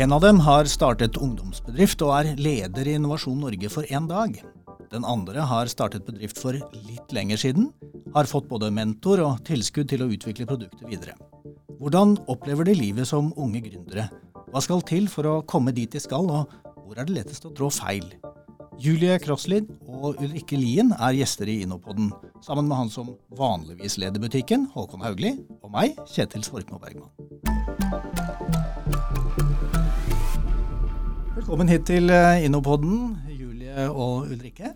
En av dem har startet ungdomsbedrift og er leder i Innovasjon Norge for én dag. Den andre har startet bedrift for litt lenger siden, har fått både mentor og tilskudd til å utvikle produktet videre. Hvordan opplever de livet som unge gründere? Hva skal til for å komme dit de skal, og hvor er det lettest å trå feil? Julie Krosslid og Ulrikke Lien er gjester i Innopodden, sammen med han som vanligvis leder butikken, Håkon Haugli, og meg, Kjetil Svorkmo Bergman. Velkommen hit til eh, Innopodden, Julie og Ulrikke.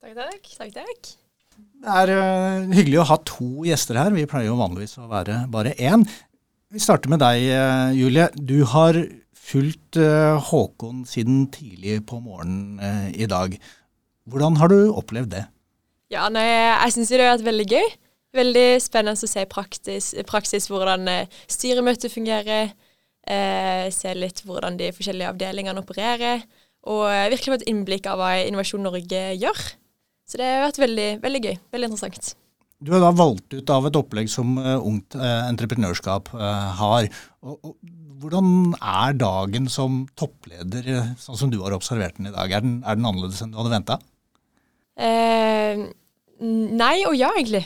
Takk, takk. takk, takk. Det er uh, hyggelig å ha to gjester her. Vi pleier jo vanligvis å være bare én. Vi starter med deg, uh, Julie. Du har fulgt uh, Håkon siden tidlig på morgenen i dag. Hvordan har du opplevd det? Ja, nei, Jeg syns det har vært veldig gøy. Veldig spennende å se i praksis, praksis hvordan styremøtet fungerer. Se litt hvordan de forskjellige avdelingene opererer. Og virkelig fått innblikk av hva Innovasjon Norge gjør. Så det har vært veldig, veldig gøy. Veldig interessant. Du er da valgt ut av et opplegg som uh, Ungt uh, Entreprenørskap har. Hvordan er dagen som toppleder, sånn som du har observert den i dag? Er den, er den annerledes enn du hadde venta? nei og ja, egentlig.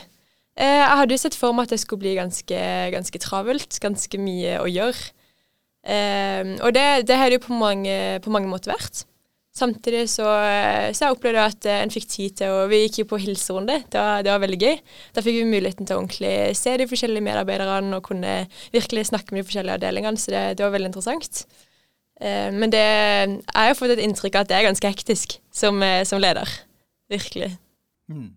jeg hadde jo sett for meg at det skulle bli ganske, ganske travelt. Ganske mye å gjøre. Og det, det har det jo på mange, på mange måter vært. Samtidig så, så jeg opplevde at eh, en fikk tid til å Vi gikk jo på hilserunde. Det var, det var veldig gøy. Da fikk vi muligheten til å ordentlig se de forskjellige medarbeiderne og kunne virkelig snakke med de forskjellige avdelingene, så det, det var veldig interessant. Uh, men det, jeg har fått et inntrykk av at det er ganske hektisk som, eh, som leder. Virkelig. Mm.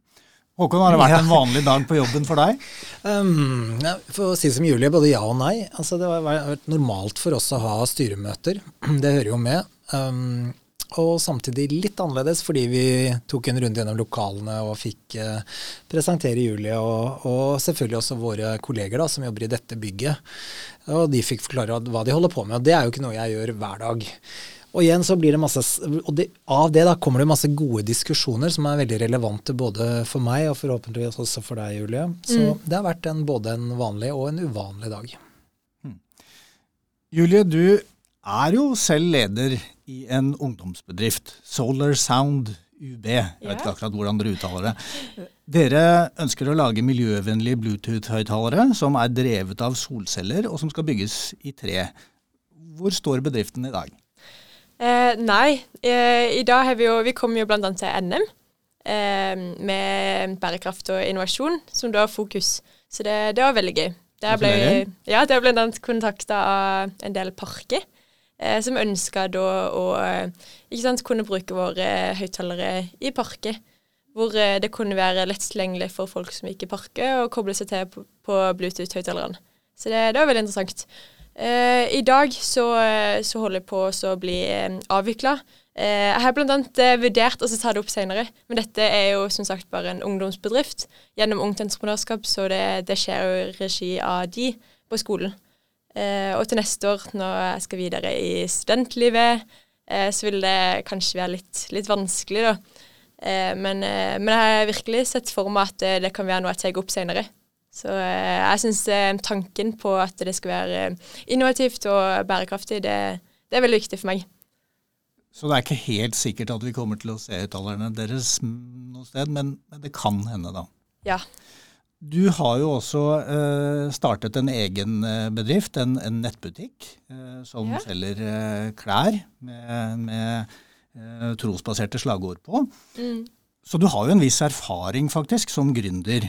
Håkon, har det vært en vanlig dag på jobben for deg? Um, for å si som Julie, både ja og nei. Altså, det har vært normalt for oss å ha styremøter. Det hører jo med. Um, og samtidig litt annerledes fordi vi tok en runde gjennom lokalene og fikk uh, presentere Julie og, og, selvfølgelig også våre kolleger da, som jobber i dette bygget. Og de fikk forklare hva de holder på med. Og det er jo ikke noe jeg gjør hver dag. Og igjen så blir det masse, og det, av det da kommer det masse gode diskusjoner som er veldig relevante både for meg og forhåpentligvis også for deg, Julie. Så mm. det har vært en, både en vanlig og en uvanlig dag. Hmm. Julie, du er jo selv leder i en ungdomsbedrift, Solar Sound UB. Jeg vet ikke akkurat hvordan dere uttaler det. Dere ønsker å lage miljøvennlige Bluetooth-høyttalere som er drevet av solceller, og som skal bygges i tre. Hvor står bedriften i dag? Eh, nei, eh, i dag har vi jo Vi kommer jo bl.a. til NM eh, med bærekraft og innovasjon, som da fokus. Så det, det var veldig gøy. Der ble, ja, det ble bl.a. kontakta av en del parker eh, som ønska da å ikke sant, kunne bruke våre høyttalere i parker. Hvor eh, det kunne være lett tilgjengelig for folk som gikk i parker, å koble seg til på, på Bluetooth-høyttalerne. Så det, det, var veldig interessant. Eh, I dag så, så, holder jeg på å bli eh, avvikla. Uh, jeg har bl.a. Eh, vurdert å ta det opp senere, men dette er jo som sagt bare en ungdomsbedrift gjennom Ungt Entreprenørskap, så det, det skjer jo i regi av de på skolen. Uh, og til neste år, når jeg skal videre i studentlivet, uh, så vil det kanskje være litt, litt vanskelig, da. Uh, men, eh, men, jeg har virkelig sett for meg at det, det kan være noe jeg tar opp senere. Så eh, jeg syns eh, tanken på at det skal være innovativt og bærekraftig, det, det, er veldig viktig for meg. Så det er ikke helt sikkert at vi kommer til å se uttalerne deres noe sted, men, men det kan hende, da. Ja. Du har jo også eh, startet en egen bedrift, en, en nettbutikk, eh, som ja. selger klær med, med trosbaserte slagord på. Mm. Så du har jo en viss erfaring faktisk som gründer.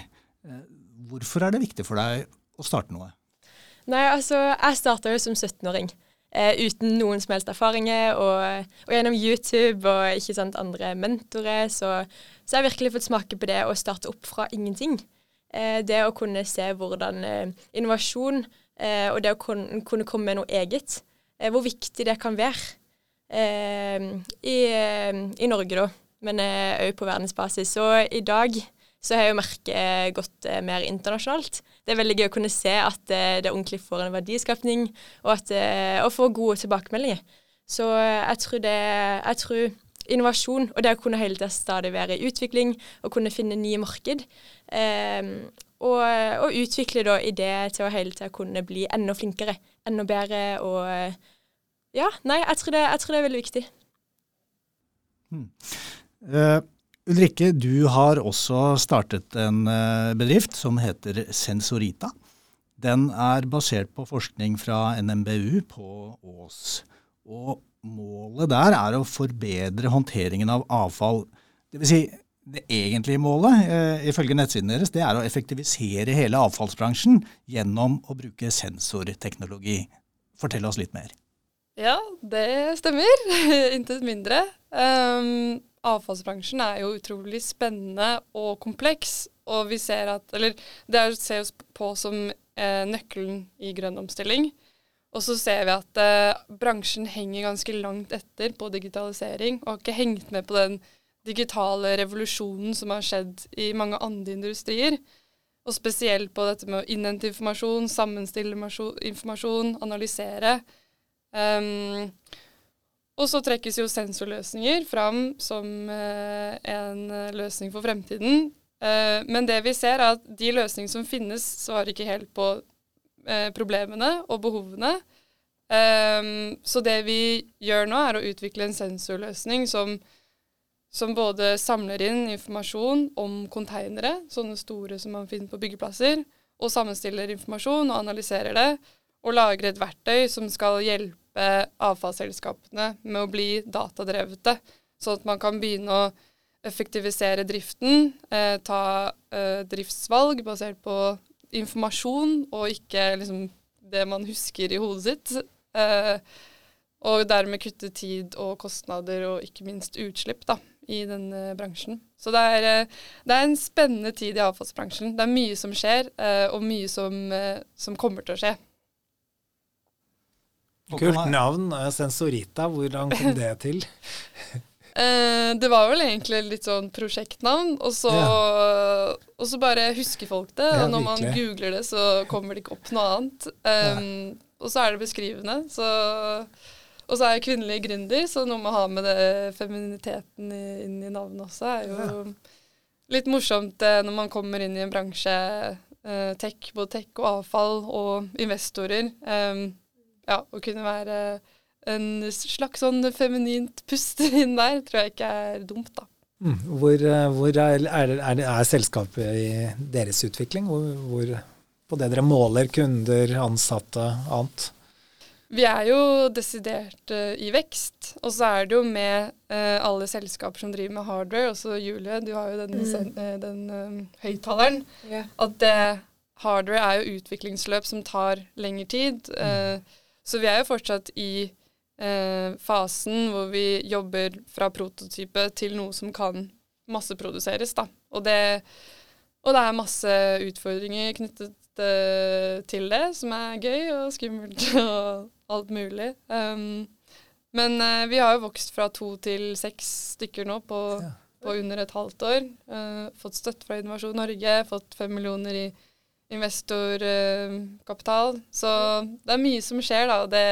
Hvorfor er det viktig for deg å starte noe? Nei, altså, jeg starta jo som 17-åring. uten noen som helst erfaringer. Og, og, gjennom YouTube og ikke sant, andre mentorer, så, så har jeg virkelig fått smake på det å starte opp fra ingenting. Eh, det å kunne se hvordan eh, innovasjon eh, og det å kunne, komme med noe eget, hvor viktig det kan være i, i Norge, da, men òg på verdensbasis. Så i dag så har jo merket gått mer internasjonalt. Det er veldig gøy å kunne se at det ordentlig får en verdiskapning, og, at, og få gode tilbakemeldinger. Så jeg tror, det, jeg tror innovasjon og det å kunne hele tida stadig være i utvikling og kunne finne nye marked, eh, og, og, utvikle da ideer til å hele tida kunne bli enda flinkere, enda bedre og Ja, nei, jeg tror det, jeg tror det er veldig viktig. Hmm. Uh, Ulrikke, du har også startet en uh, bedrift som heter Sensorita. Den er basert på forskning fra NMBU på Ås. Og målet der er å forbedre håndteringen av avfall. Det si, det egentlige målet, uh, ifølge nettsiden deres, det er å effektivisere hele avfallsbransjen gjennom å bruke sensorteknologi. Fortell oss litt mer. Ja, det stemmer. Intet mindre. Um, avfallsbransjen er jo utrolig spennende og kompleks, og vi ser at Eller det er å oss på som eh, nøkkelen i grønn omstilling. Og så ser vi at eh, bransjen henger ganske langt etter på digitalisering, og har ikke hengt med på den digitale revolusjonen som har skjedd i mange andre industrier. Og spesielt på dette med å innhente informasjon, sammenstille informasjon, analysere. Um, og så trekkes jo sensorløsninger fram som uh, en løsning for fremtiden. Uh, men det vi ser, er at de løsningene som finnes, svarer ikke helt på problemene og behovene. Så det vi gjør nå, er å utvikle en sensorløsning som, som både samler inn informasjon om konteinere, sånne store som man finner på byggeplasser, og sammenstiller informasjon og analyserer det og lager et verktøy som skal hjelpe avfallsselskapene med å bli datadrevete, sånn at man kan begynne å effektivisere driften, eh, ta eh, driftsvalg basert på informasjon og ikke liksom, det man husker i hodet sitt. Eh, og dermed kutte tid og kostnader og ikke minst utslipp da, i denne bransjen. Så det er, eh, det er, en spennende tid i avfallsbransjen. Det er mye som skjer, eh, og mye som, eh, som kommer til å skje. Kult navn. Eh, Sensorita, hvordan kom det til? eh, det var vel egentlig litt sånn prosjektnavn, og så, ja. og så bare husker folk det. Ja, og når virkelig. man googler det, så kommer det ikke opp noe annet. Um, og så er det beskrivende. Så, og så er jeg kvinnelig gründer, så noe med å ha med det femininiteten inn i navnet også er jo ja. litt morsomt eh, når man kommer inn i en bransje, uh, tech, både tech og avfall og investorer. Um, ja, å kunne være en slags sånn feminint pust inn der, tror jeg ikke er dumt, da. Mm. Hvor, eh, hvor er, er, er, er, selskapet i deres utvikling? Hvor, hvor, på det dere måler kunder, ansatte, annet? Vi er jo desidert uh, i vekst. Og så er det jo med uh, alle selskaper som driver med hardware, også Julie, du har jo den, mm. uh, den um, høyttaleren, yeah. at hardware er jo utviklingsløp som tar lengre tid. Mm. Så vi er jo fortsatt i eh, fasen hvor vi jobber fra prototype til noe som kan masseproduseres, da. Og det, og det er masse utfordringer knyttet uh, til det, som er gøy og skummelt og alt mulig. Um, men uh, vi har jo vokst fra to til seks stykker nå på, ja. på under et halvt år. Uh, fått støtte fra Innovasjon Norge, fått fem millioner i investorkapital. Så det er mye som skjer, da. Og det,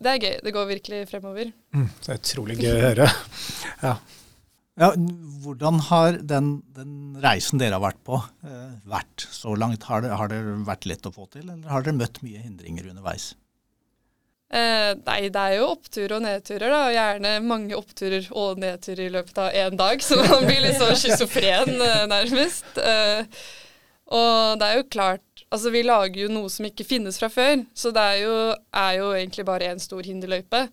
det er gøy. Det går virkelig fremover. Mm, det er utrolig gøy å høre. ja. ja. hvordan har den, den, reisen dere har vært på, eh, vært så langt? Har det, har det, vært lett å få til, eller har dere møtt mye hindringer underveis? Eh, nei, det er jo oppturer og nedturer, da. Og gjerne mange oppturer og nedturer i løpet av én dag. Så man blir litt sånn schizofren, eh, nærmest. Eh, og det er jo klart Altså, vi lager jo noe som ikke finnes fra før, så det er jo, er jo egentlig bare én stor hinderløype.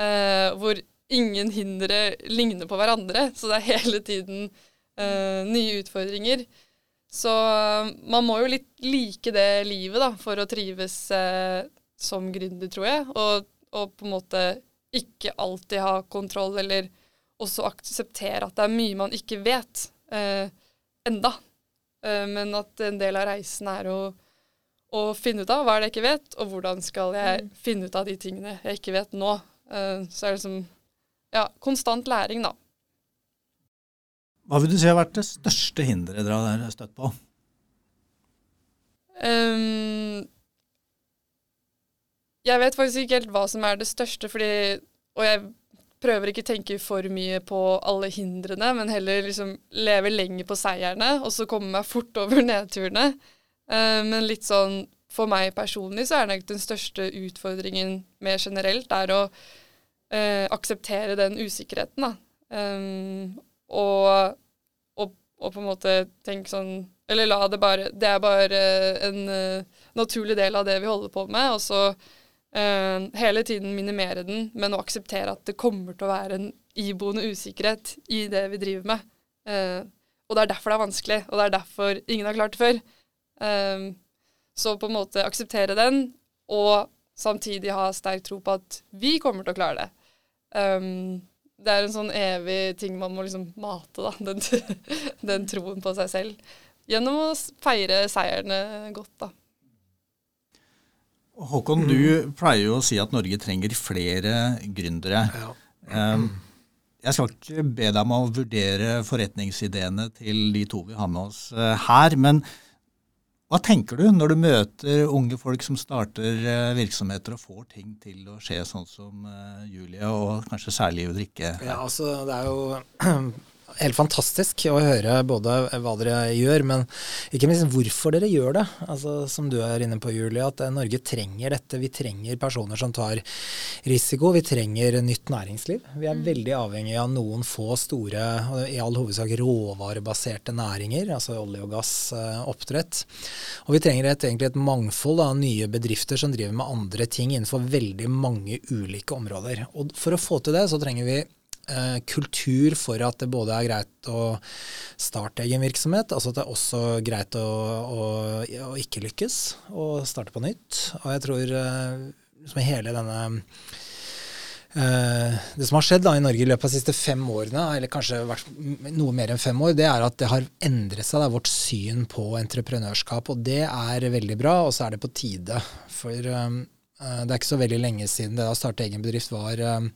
Eh, hvor ingen hindre ligner på hverandre, så det er hele tiden eh, nye utfordringer. Så man må jo litt like det livet da, for å trives eh, som gründer, tror jeg. Og, og, på en måte ikke alltid ha kontroll, eller også akseptere at det er mye man ikke vet eh, enda. Eh, men at en del av reisen er å, å, finne ut av hva er det jeg ikke vet, og hvordan skal jeg mm. finne ut av de tingene jeg ikke vet nå. Eh, så er det liksom ja, konstant læring, da. Hva vil du si har vært det største hinderet dere har støtt på? Um, jeg vet faktisk ikke helt hva som er det største, fordi, og jeg prøver ikke å tenke for mye på alle hindrene, men heller liksom leve lenger på seierne, og så komme meg fort over nedturene. Uh, men litt sånn for meg personlig så er nok den største utfordringen mer generelt er å eh, akseptere den usikkerheten, da. Um, og, og, og, på en måte tenke sånn Eller la det bare Det er bare en uh, naturlig del av det vi holder på med. Og så uh, hele tiden minimere den, men å akseptere at det kommer til å være en iboende usikkerhet i det vi driver med. Uh, og det er derfor det er vanskelig, og det er derfor ingen har klart det før. Uh, så på en måte akseptere den, og samtidig ha sterk tro på at vi kommer til å klare det. Um, det er en sånn evig ting man må liksom mate, da. Den, den troen på seg selv. Gjennom å feire seierne godt, da. Håkon, du pleier jo å si at Norge trenger flere gründere. Ja. Um, jeg skal ikke be deg om å vurdere forretningsideene til de to vi har med oss uh, her. Men hva tenker du når du møter unge folk som starter eh, virksomheter og får ting til å skje sånn som eh, Julie, og kanskje særlig Ulrikke? Ja, altså det er jo helt fantastisk å høre både hva dere gjør, men ikke minst hvorfor dere gjør det. Altså, som du er inne på, Julie, at Norge trenger dette. Vi trenger personer som tar risiko. Vi trenger nytt næringsliv. Vi er mm. veldig avhengig av noen få store, i all hovedsak råvarebaserte næringer, altså olje og gass, eh, oppdrett. Og vi trenger et, egentlig et mangfold av nye bedrifter som driver med andre ting innenfor veldig mange ulike områder. Og for å få til det, så trenger vi eh, kultur for at det både er greit å starte egen virksomhet, altså at det er også greit å, å, å ikke lykkes og starte på nytt. Og jeg tror eh, hele denne Uh, det som har skjedd da i Norge i løpet av de siste fem årene, eller kanskje noe mer enn fem år, det er at det har endret seg, da, vårt syn på entreprenørskap. Og det er veldig bra, og så er det på tide. For Eh, det er ikke så veldig lenge siden det å starte egen bedrift var um,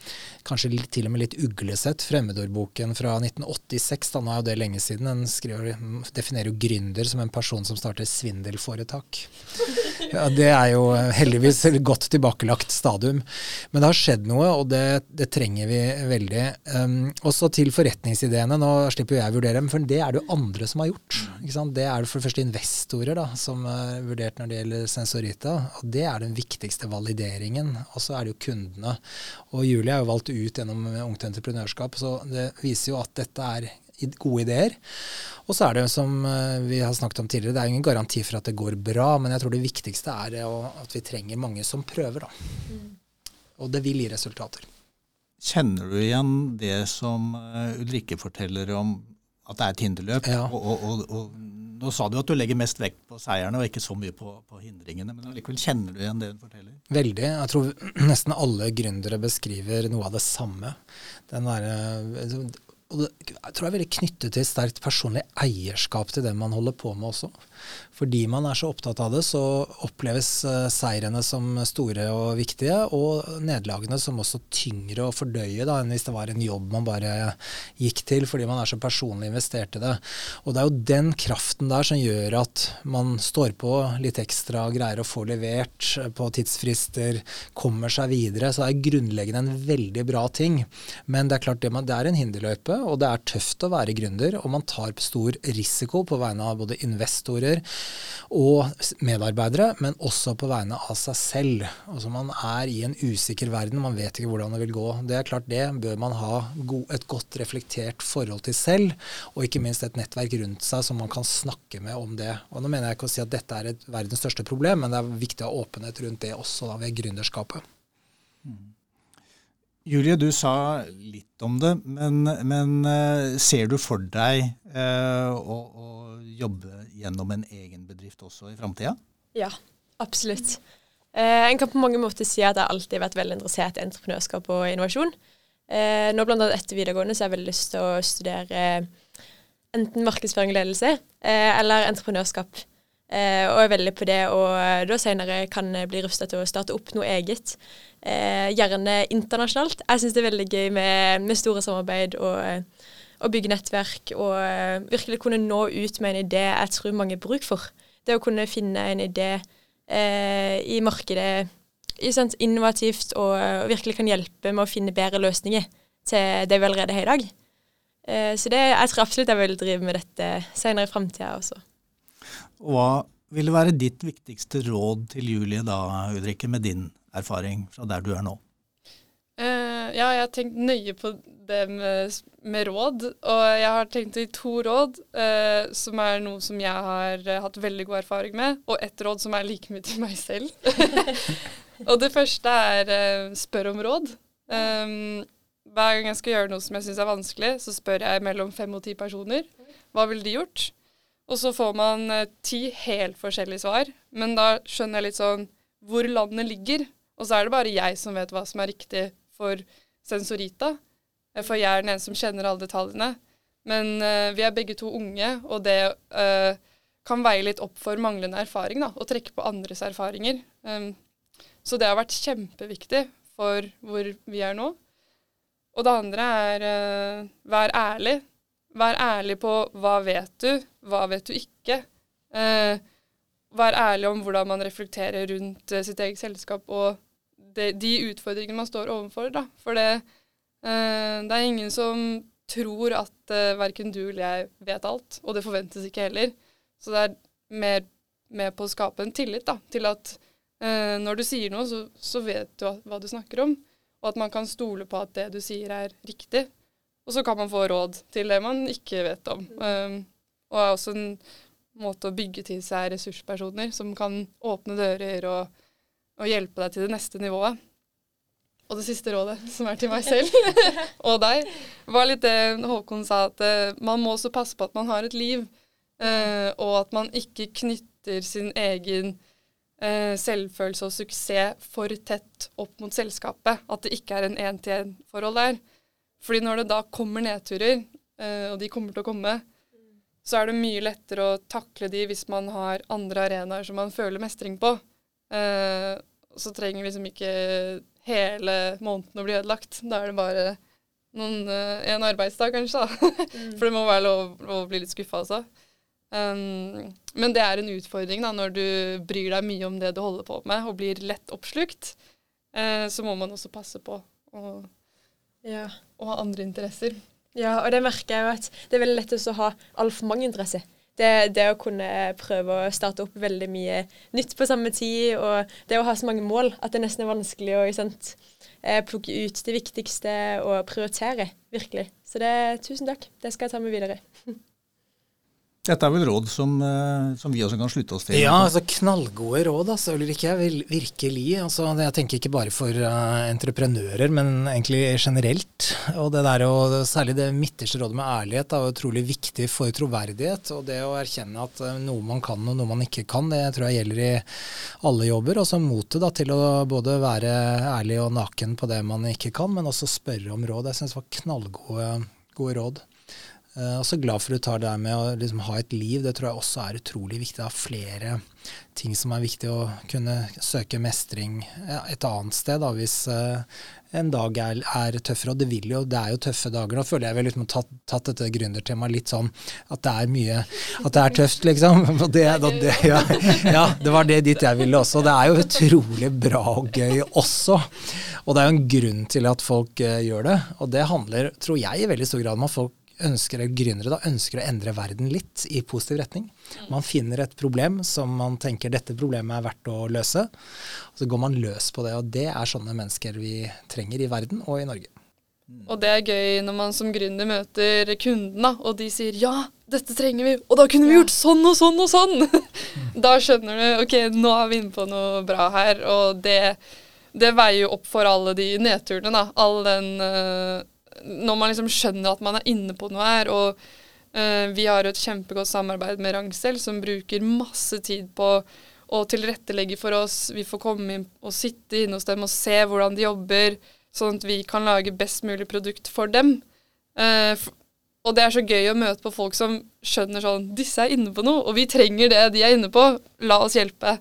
kanskje til og med litt uglesett. Fremmedordboken fra 1986, da nå er jo det lenge siden, den skriver, definerer jo gründer som en person som starter svindelforetak. Ja, det er jo heldigvis et godt tilbakelagt stadium. Men det har skjedd noe, og det, det trenger vi veldig. Um, også til forretningsideene. Nå slipper jo jeg å vurdere dem, for det er det jo andre som har gjort. Det er det for det første investorer da, som er vurdert når det gjelder sensorita. og Det er den viktigste valideringen. Og så er det jo kundene. Og Julie er jo valgt ut gjennom Ungt Entreprenørskap, så det viser jo at dette er gode ideer. Og så er det jo som eh, vi har snakket om tidligere, det er ingen garanti for at det går bra, men jeg tror det viktigste er at vi trenger mange som prøver, da. Mm. Og det vil gi resultater. Kjenner du igjen det som eh, Ulrikke forteller om at det er et hinderløp? Ja. Og, og, og, og nå sa du at du legger mest vekt på seierne og ikke så mye på, på hindringene, men allikevel kjenner du igjen det hun forteller? Veldig. Jeg tror nesten alle gründere beskriver noe av det samme. Den der, og det, jeg tror jeg er veldig knyttet til sterkt personlig eierskap til det man holder på med også. Fordi man er så opptatt av det, så oppleves uh, seirene som store og viktige, og nederlagene som også tyngre å fordøye da, enn hvis det var en jobb man bare gikk til fordi man er så personlig investert i det. Og det er jo den kraften der som gjør at man står på litt ekstra, greier å få levert på tidsfrister, kommer seg videre. Så det er grunnleggende en veldig bra ting. Men det er klart det, man, det er en hinderløype og det er tøft å være gründer. Og man tar stor risiko på vegne av både investorer og medarbeidere, men også på vegne av seg selv. Altså Man er i en usikker verden, man vet ikke hvordan det vil gå. Det er klart det bør man ha et godt reflektert forhold til selv, og ikke minst et nettverk rundt seg som man kan snakke med om det. Og Nå mener jeg ikke å si at dette er et verdens største problem, men det er viktig å ha åpenhet rundt det også da, ved gründerskapet. Mm. Julie, du sa litt om det, men, men eh, ser du for deg eh, å, å, jobbe gjennom en egen bedrift også i framtida? Ja, absolutt. Eh, en kan på mange måter si at jeg alltid har vært veldig interessert i entreprenørskap og innovasjon. Eh, nå blant annet etter videregående så har jeg veldig lyst til å studere enten markedsføring og ledelse eh, eller entreprenørskap. Eh, og er veldig på det, og eh, da senere kan jeg bli rusta til å starte opp noe eget. Eh, gjerne internasjonalt. Jeg syns det er veldig gøy med, med store samarbeid og, eh, og bygge nettverk. Og eh, virkelig kunne nå ut med en idé jeg tror mange har bruk for. Det å kunne finne en idé eh, i markedet i sant, innovativt og, og, virkelig kan hjelpe med å finne bedre løsninger til det vi allerede har i dag. så det, jeg tror absolutt jeg vil drive med dette senere i framtida også. Hva ville være ditt viktigste råd til Julie da, Ulrikke, med din erfaring fra der du er nå? Uh, ja, jeg har tenkt nøye på det med, med, råd, og jeg har tenkt i to råd, eh, som er noe som jeg har uh, hatt veldig god erfaring med, og ett råd som er like mye til meg selv. og det første er spør om råd. Um, hver gang jeg skal gjøre noe som jeg syns er vanskelig, så spør jeg mellom fem og ti personer. Hva ville de gjort? Og så får man ti helt forskjellige svar, men da skjønner jeg litt sånn hvor landet ligger. Og så er det bare jeg som vet hva som er riktig for sensorita. For jeg er den eneste som kjenner alle detaljene. Men uh, vi er begge to unge, og det uh, kan veie litt opp for manglende erfaring. da, Og trekke på andres erfaringer. Um, så det har vært kjempeviktig for hvor vi er nå. Og det andre er uh, vær ærlig. Vær ærlig på hva vet du, hva vet du ikke. Vær ærlig om hvordan man reflekterer rundt sitt eget selskap og de, de utfordringene man står overfor. Da. For det, det er ingen som tror at uh, verken du eller jeg vet alt, og det forventes ikke heller. Så det er mer med på å skape en tillit da, til at uh, når du sier noe, så, vet du hva du snakker om, og at man kan stole på at det du sier er riktig. Og så kan man få råd til det man ikke vet om. Og er også en måte å bygge til seg ressurspersoner som kan åpne dører og og hjelpe deg til det neste nivået. Og det siste rådet, som er til meg selv og deg, var litt det Håkon sa, at uh, man må også passe på at man har et liv, uh, og at man ikke knytter sin egen uh, selvfølelse og suksess for tett opp mot selskapet. At det ikke er en én-til-én-forhold der. Fordi når det da kommer nedturer, og de kommer til å komme, så er det mye lettere å takle de hvis man har andre arenaer som man føler mestring på. Uh, så trenger liksom ikke hele måneden å bli ødelagt. Da er det bare noen, uh, en arbeidsdag, kanskje. da. Mm. For det må være lov å bli litt skuffa også. Um, men det er en utfordring da, når du bryr deg mye om det du holder på med, og blir lett oppslukt. Uh, så må man også passe på å, ja. å ha andre interesser. Ja, og det merker jeg jo at det er veldig lett å ha altfor mange interesser det, det, å kunne prøve å starte opp veldig mye nytt på samme tid, og det å ha så mange mål at det nesten er vanskelig å sant, eh, plukke ut det viktigste og prioritere, virkelig. Så det, tusen takk. Det skal jeg ta med videre. Dette er vel råd som, eh, som, vi også kan slutte oss til? Ja, altså knallgode råd, altså, Ulrikke. Virkelig. Altså, jeg tenker ikke bare for uh, entreprenører, men egentlig generelt. Og det der, og Særlig det midterste rådet med ærlighet er utrolig viktig for troverdighet. Og det å erkjenne at uh, noe man kan og noe man ikke kan, det tror jeg gjelder i alle jobber. Og så motet til å både være ærlig og naken på det man ikke kan, men også spørre om råd. Jeg syns det var knallgode råd. Jeg så også glad for at du tar det med å liksom ha et liv. Det tror jeg også er utrolig viktig. Det er flere ting som er viktig å kunne søke mestring et annet sted da, hvis uh, en dag er, er, tøffere. Og det vil jo, det er jo tøffe dager. Nå føler jeg vel liksom tatt, tatt dette gründertemaet litt sånn at det er mye At det er tøft, liksom. Det, det, ja, ja, det var det dit jeg ville også. Det er jo utrolig bra og gøy også. Og det er jo en grunn til at folk uh, gjør det. Og det handler, tror jeg, i veldig stor grad om at folk ønsker, gründere da, ønsker å endre verden litt i positiv retning. Man finner et problem som man tenker dette problemet er verdt å løse. Og så går man løs på det. Og det er sånne mennesker vi trenger i verden og i Norge. Og det er gøy når man som gründer møter kundene, og de sier ja, dette trenger vi, og da kunne vi gjort sånn og sånn og sånn. da skjønner du ok, nå er vi inne på noe bra her. Og det, det veier jo opp for alle de nedturene, da. All den uh, når man liksom skjønner at man er inne på noe her. Og uh, vi har et kjempegodt samarbeid med Rangsel, som bruker masse tid på å tilrettelegge for oss. Vi får komme inn og sitte inne hos dem og se hvordan de jobber, sånn at vi kan lage best mulig produkt for dem. Uh, og det er så gøy å møte på folk som skjønner sånn Disse er inne på noe, og vi trenger det de er inne på. La oss hjelpe.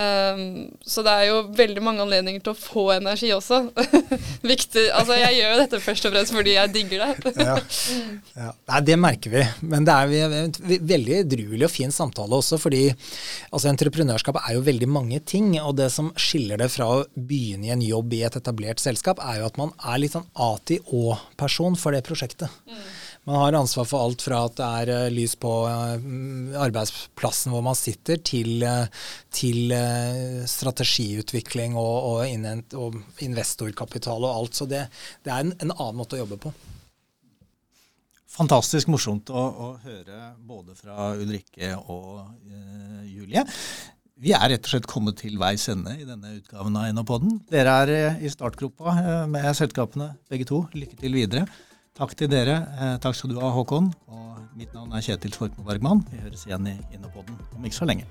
Um, så det er jo veldig mange anledninger til å få energi også. Viktig, altså Jeg gjør jo dette først og fremst fordi jeg digger det. ja. Ja. Nei, det merker vi. Men det er en veldig edruelig og fin samtale også. fordi altså, entreprenørskap er jo veldig mange ting. Og det som skiller det fra å begynne i en jobb i et etablert selskap, er jo at man er litt sånn A til Å-person for det prosjektet. Mm. Man har ansvar for alt fra at det er uh, lys på uh, arbeidsplassen hvor man sitter, til, uh, til strategiutvikling og, og, investorkapital og alt. Så det, det er en, en, annen måte å jobbe på. Fantastisk morsomt å, å høre både fra Ulrikke og Julie. Vi er rett og slett kommet til veis ende i denne utgaven av Enopodden. Dere er eh, i startgropa eh, med selskapene begge to. Lykke til videre. Takk til dere. Eh, takk skal du ha, Håkon. Og mitt navn er Kjetil Svorkmo Bergman. Vi høres igjen i Innopodden om ikke så lenge.